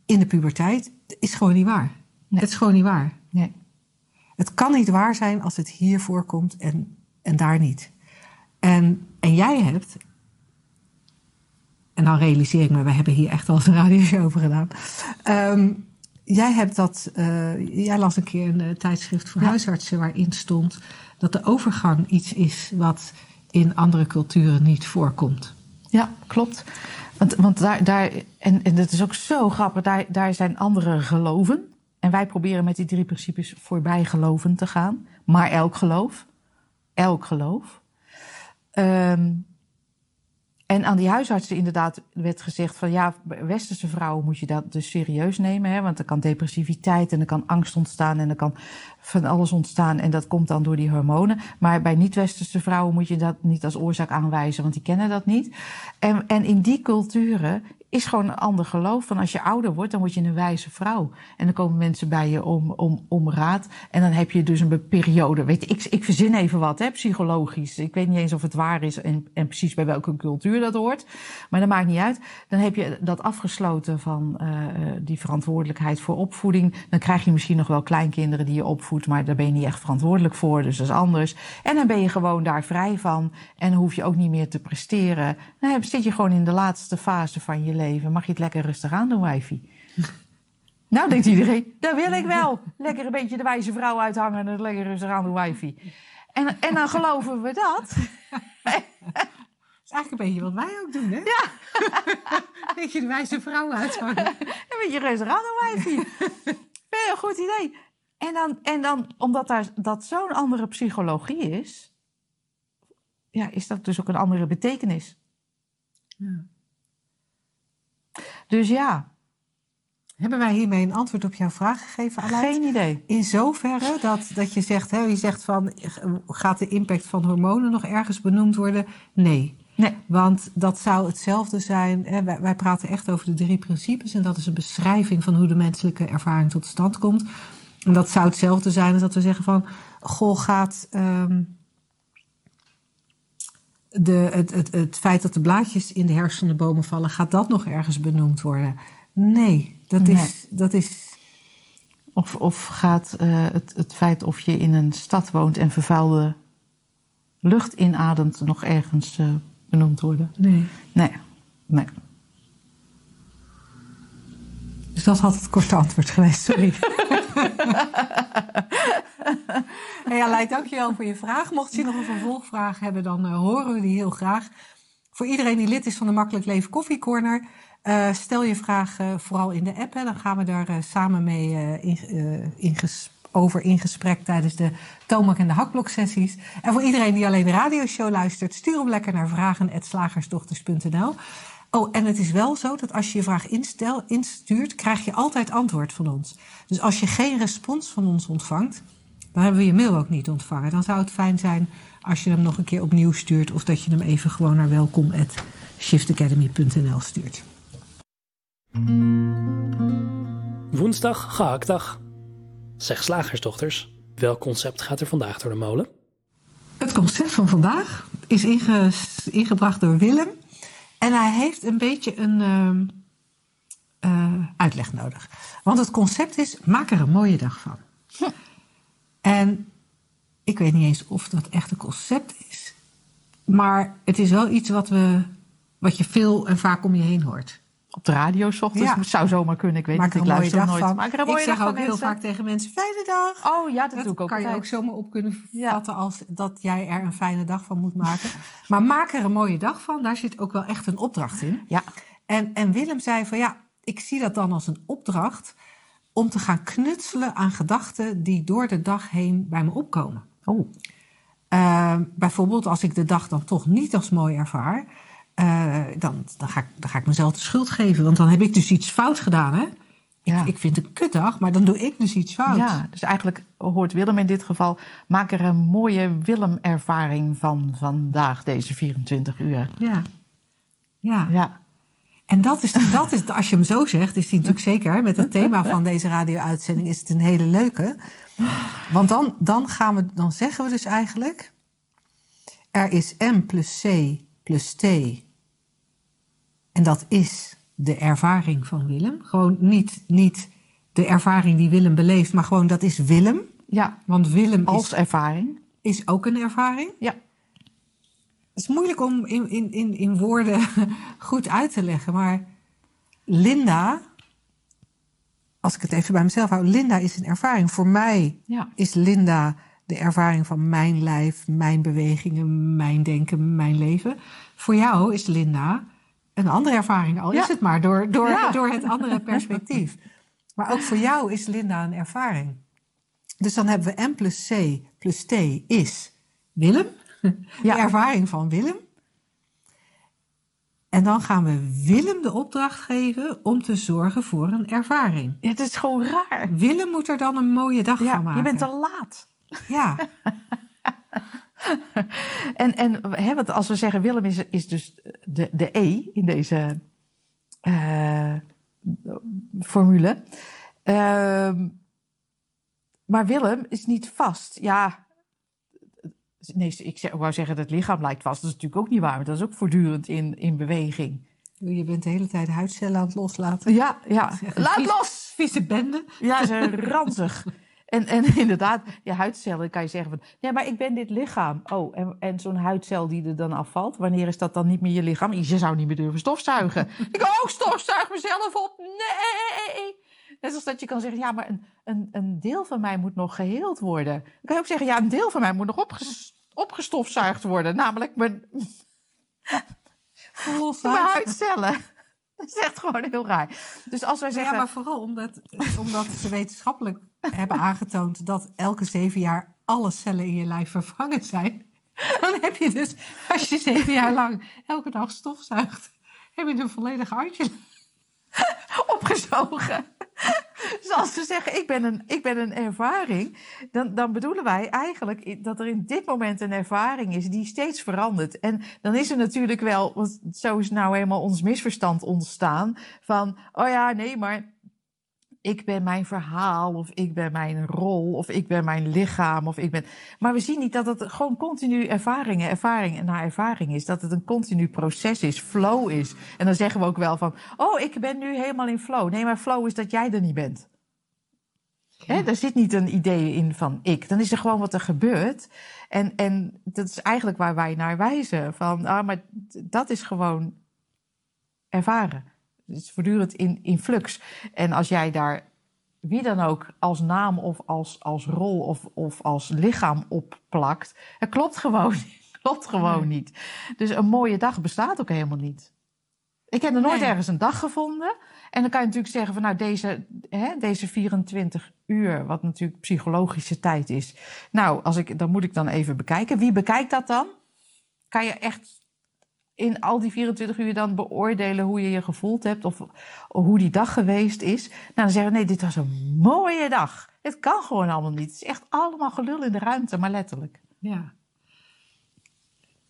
in de puberteit, is gewoon niet waar. Het is gewoon niet waar. Nee. Het kan niet waar zijn als het hier voorkomt en, en daar niet. En, en jij hebt, en dan realiseer ik me, we hebben hier echt al een radioshow over gedaan. Um, jij hebt dat, uh, jij las een keer een uh, tijdschrift voor huisartsen waarin stond dat de overgang iets is wat in andere culturen niet voorkomt.
Ja, klopt. Want, want daar, daar en, en dat is ook zo grappig, daar, daar zijn andere geloven. En wij proberen met die drie principes voorbij geloven te gaan. Maar elk geloof, elk geloof. Um, en aan die huisartsen inderdaad werd gezegd van ja, westerse vrouwen moet je dat dus serieus nemen. Hè, want er kan depressiviteit en er kan angst ontstaan en er kan van alles ontstaan. En dat komt dan door die hormonen. Maar bij niet-westerse vrouwen moet je dat niet als oorzaak aanwijzen, want die kennen dat niet. En, en in die culturen is gewoon een ander geloof. Van als je ouder wordt, dan word je een wijze vrouw. En dan komen mensen bij je om, om, om raad. En dan heb je dus een periode. Weet je, ik, ik verzin even wat, hè, psychologisch. Ik weet niet eens of het waar is en, en precies bij welke cultuur dat hoort. Maar dat maakt niet uit. Dan heb je dat afgesloten van uh, die verantwoordelijkheid voor opvoeding. Dan krijg je misschien nog wel kleinkinderen die je opvoedt, maar daar ben je niet echt verantwoordelijk voor. Dus dat is anders. En dan ben je gewoon daar vrij van. En hoef je ook niet meer te presteren. Dan zit je gewoon in de laatste fase van je leven. Mag je het lekker rustig aan doen, wijfie? nou, denkt iedereen, dat wil ik wel. Lekker een beetje de wijze vrouw uithangen en het lekker rustig aan doen, wijfie. En, en dan geloven we dat.
is eigenlijk een beetje wat wij ook doen, hè?
Ja.
een beetje de wijze vrouw uithangen.
een beetje rustig aan doen, wijfie. Heel goed idee. En dan, en dan omdat daar, dat zo'n andere psychologie is, ja, is dat dus ook een andere betekenis.
Ja.
Dus ja.
Hebben wij hiermee een antwoord op jouw vraag gegeven, Aleid?
Geen idee.
In zoverre dat, dat je zegt, hè, je zegt van, gaat de impact van hormonen nog ergens benoemd worden? Nee.
Nee.
Want dat zou hetzelfde zijn. Hè, wij, wij praten echt over de drie principes. En dat is een beschrijving van hoe de menselijke ervaring tot stand komt. En dat zou hetzelfde zijn als dat we zeggen van... Goh, gaat um, de, het, het, het feit dat de blaadjes in de herfst van de bomen vallen... gaat dat nog ergens benoemd worden? Nee, dat
Nee.
is... Dat is
Of, of gaat uh, het, het feit of je in een stad woont en vervuilde lucht inademt nog ergens uh, benoemd worden?
nee.
Nee. Nee.
Dus dat had het korte antwoord geweest, sorry. hey Aleid, dankjewel voor je vraag. Mocht je nog een vervolgvraag hebben, dan uh, horen we die heel graag. Voor iedereen die lid is van de Makkelijk Leven Koffie Corner, uh, stel je vraag vooral in de app. Hè. Dan gaan we daar samen mee in, in over in gesprek tijdens de Tomak en de Hakblok sessies. En voor iedereen die alleen de radioshow luistert, stuur hem lekker naar vragen.slagersdochters.nl. Oh, en het is wel zo dat als je je vraag instel, instuurt, krijg je altijd antwoord van ons. Dus als je geen respons van ons ontvangt, dan hebben we je mail ook niet ontvangen. Dan zou het fijn zijn als je hem nog een keer opnieuw stuurt of dat je hem even gewoon naar welkom@shiftacademy.nl stuurt.
Woensdag gehaktdag. Zeg slagersdochters, welk concept gaat er vandaag door de molen?
Het concept van vandaag is inge ingebracht door Willem. En hij heeft een beetje een uh, uh, uitleg nodig. Want het concept is: maak er een mooie dag van. Hm. En ik weet niet eens of dat echt een concept is. Maar het is wel iets wat, we, wat je veel en vaak om je heen hoort.
Op de radio, s ochtends. Ja. zou zomaar kunnen. Ik weet
maak
niet, ik
dag
nooit.
van.
Maak er een mooie
ik zeg ook
van
heel vaak tegen mensen: fijne dag.
Oh ja, dat,
dat
doe ik ook
kan je ook zomaar op kunnen vatten als dat jij er een fijne dag van moet maken. maar maak er een mooie dag van. Daar zit ook wel echt een opdracht in.
Ja.
En, en Willem zei van ja, ik zie dat dan als een opdracht om te gaan knutselen aan gedachten die door de dag heen bij me opkomen.
Oh.
Uh, bijvoorbeeld als ik de dag dan toch niet als mooi ervaar, uh, dan, dan, ga ik, dan ga ik mezelf de schuld geven. Want dan heb ik dus iets fout gedaan. Hè?
Ja.
Ik, ik vind het een kutdag, maar dan doe ik dus iets fout.
Ja, dus eigenlijk hoort Willem in dit geval... maak er een mooie Willem-ervaring van vandaag, deze 24 uur.
Ja. Ja.
Ja.
En dat is, dat is, als je hem zo zegt, is hij natuurlijk zeker... met het thema van deze radio-uitzending is het een hele leuke. Want dan, dan, gaan we, dan zeggen we dus eigenlijk... er is M plus C plus T. En dat is de ervaring van Willem. Gewoon niet, niet de ervaring die Willem beleeft, maar gewoon dat is Willem.
Ja,
Want Willem
als
is,
ervaring.
is ook een ervaring.
Ja.
Het is moeilijk om in, in, in, in woorden goed uit te leggen, maar Linda, als ik het even bij mezelf hou, Linda is een ervaring. Voor mij
Ja.
is Linda de ervaring van mijn lijf, mijn bewegingen, mijn denken, mijn leven. Voor jou is Linda een andere ervaring, al
Ja.
is het maar door, door,
Ja.
door het andere perspectief. Maar ook voor jou is Linda een ervaring. Dus dan hebben we M plus C plus T is Willem,
Ja.
de ervaring van Willem. En dan gaan we Willem de opdracht geven om te zorgen voor een ervaring.
Ja, Het is gewoon raar.
Willem moet er dan een mooie dag van
Ja,
maken.
je bent te laat.
Ja,
En, en hè, want als we zeggen Willem is, is dus de, de E in deze uh, formule. Uh, maar Willem is niet vast. Ja, nee, ik wou zeggen dat het lichaam lijkt vast. Dat is natuurlijk ook niet waar, maar dat is ook voortdurend in, in beweging.
Je bent de hele tijd huidcellen aan het loslaten.
Ja, ja. Laat los!
Vieze bende.
Ja, ze ranzig. En, en inderdaad, je huidcellen kan je zeggen van... Ja, maar ik ben dit lichaam. Oh, en, en zo'n huidcel die er dan afvalt... wanneer is dat dan niet meer je lichaam? Je zou niet meer durven stofzuigen. ik ook oh, stofzuig mezelf op. Nee! Net als dat je kan zeggen... Ja, maar een, een, een deel van mij moet nog geheeld worden. Dan kan je ook zeggen... Ja, een deel van mij moet nog opges, opgestofzuigd worden. Namelijk mijn... mijn huidcellen. Dat is echt gewoon heel raar. Dus als wij zeggen...
Ja, maar vooral omdat, omdat ze wetenschappelijk hebben aangetoond dat elke zeven jaar alle cellen in je lijf vervangen zijn. Dan heb je dus, als je zeven jaar lang elke dag stofzuigt, heb je een volledig hartje
opgezogen. Dus als ze zeggen, ik ben een, ik ben een ervaring, dan, dan bedoelen wij eigenlijk dat er in dit moment een ervaring is die steeds verandert. En dan is er natuurlijk wel, want zo is nou helemaal ons misverstand ontstaan, van, oh ja, nee, maar ik ben mijn verhaal, of ik ben mijn rol, of ik ben mijn lichaam, of ik ben. Maar we zien niet dat het gewoon continu ervaringen, ervaring na ervaring is. Dat het een continu proces is, flow is. En dan zeggen we ook wel van, oh, ik ben nu helemaal in flow. Nee, maar flow is dat jij er niet bent. He, daar zit niet een idee in van ik. Dan is er gewoon wat er gebeurt. En, en dat is eigenlijk waar wij naar wijzen. Van, ah, maar dat is gewoon ervaren. Het is voortdurend in, in flux. En als jij daar wie dan ook als naam of als, als rol of, of als lichaam opplakt, het klopt gewoon, klopt gewoon niet. Dus een mooie dag bestaat ook helemaal niet. Ik heb er nooit ergens een dag gevonden. En dan kan je natuurlijk zeggen van nou deze, hè, deze 24 uur, wat natuurlijk psychologische tijd is. Nou, als ik, dan moet ik dan even bekijken. Wie bekijkt dat dan? Kan je echt in al die 24 uur dan beoordelen hoe je je gevoeld hebt of, hoe die dag geweest is. Nou, dan zeggen we nee, dit was een mooie dag. Het kan gewoon allemaal niet. Het is echt allemaal gelul in de ruimte, maar letterlijk.
Ja.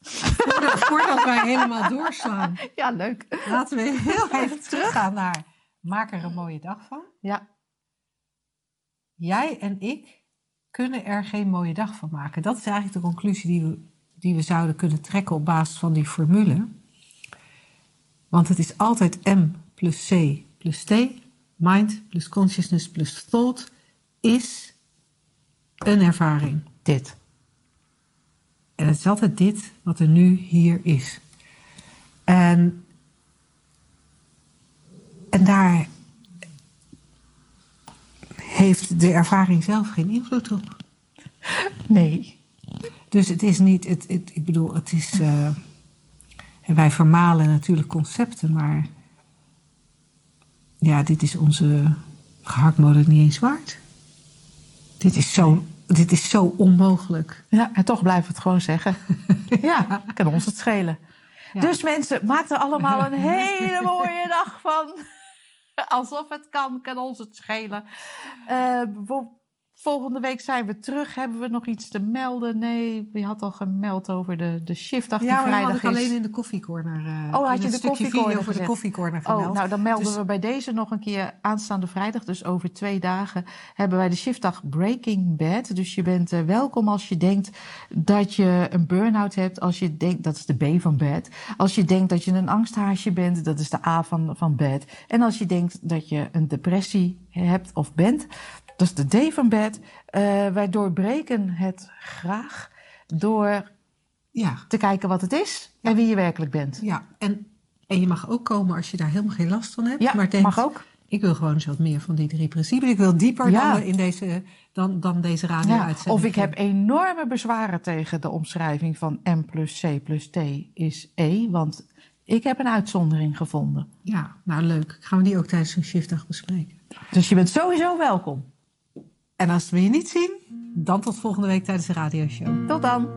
Voordat, voordat wij helemaal doorslaan.
Ja, leuk.
Laten we heel even teruggaan naar maak er een mooie dag van.
Ja.
Jij en ik kunnen er geen mooie dag van maken. Dat is eigenlijk de conclusie die we die we zouden kunnen trekken op basis van die formule. Want het is altijd M plus C plus T. Mind plus consciousness plus thought is een ervaring.
Dit.
En het is altijd dit wat er nu hier is. En, en daar heeft de ervaring zelf geen invloed op.
Nee.
Dus het is niet, het, het ik bedoel, het is. Uh, en wij vermalen natuurlijk concepten, maar. Ja, dit is onze gehaktmolen niet eens waard. Dit is zo, dit is zo onmogelijk.
Ja, en toch blijven we het gewoon zeggen. ja, kan ons het schelen. Dus mensen, maak er allemaal een hele mooie dag van. Alsof het kan, kan ons het schelen. Uh, Volgende week zijn we terug. Hebben we nog iets te melden? Nee, je had al gemeld over de, de shiftdag die
ja,
vrijdag
is. Ja, alleen in de koffiecorner. Uh,
oh, had je de koffiecorner
voor de koffiecorner vermeld.
Oh, nou dan melden dus... we bij deze nog een keer aanstaande vrijdag. Dus over twee dagen hebben wij de shiftdag Breaking Bad. Dus je bent uh, welkom als je denkt dat je een burn-out hebt. Als je denkt, dat is de B van bad. Als je denkt dat je een angsthaasje bent, dat is de A van, van bad. En als je denkt dat je een depressie hebt of bent, dat is de D van bed. Uh, wij doorbreken het graag door ja. te kijken wat het is en wie je werkelijk bent.
Ja, en, en je mag ook komen als je daar helemaal geen last van hebt.
Ja, maar denkt, mag ook.
Ik wil gewoon eens wat meer van die drie principes. Ik wil dieper dan, in deze, dan, dan deze radio-uitzending.
Ja, of ik heb enorme bezwaren tegen de omschrijving van M plus C plus T is E. Want ik heb een uitzondering gevonden.
Ja, nou leuk. Gaan we die ook tijdens een shiftdag bespreken.
Dus je bent sowieso welkom.
En als we je niet zien, dan tot volgende week tijdens de radioshow.
Tot dan!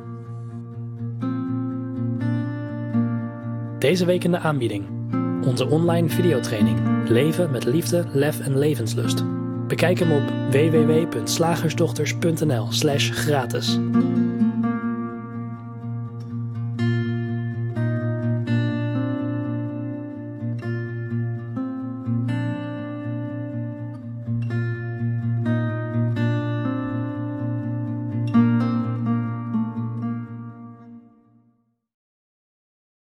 Deze week in de aanbieding. Onze online videotraining. Leven met liefde, lef en levenslust. Bekijk hem op www.slagersdochters.nl slash gratis.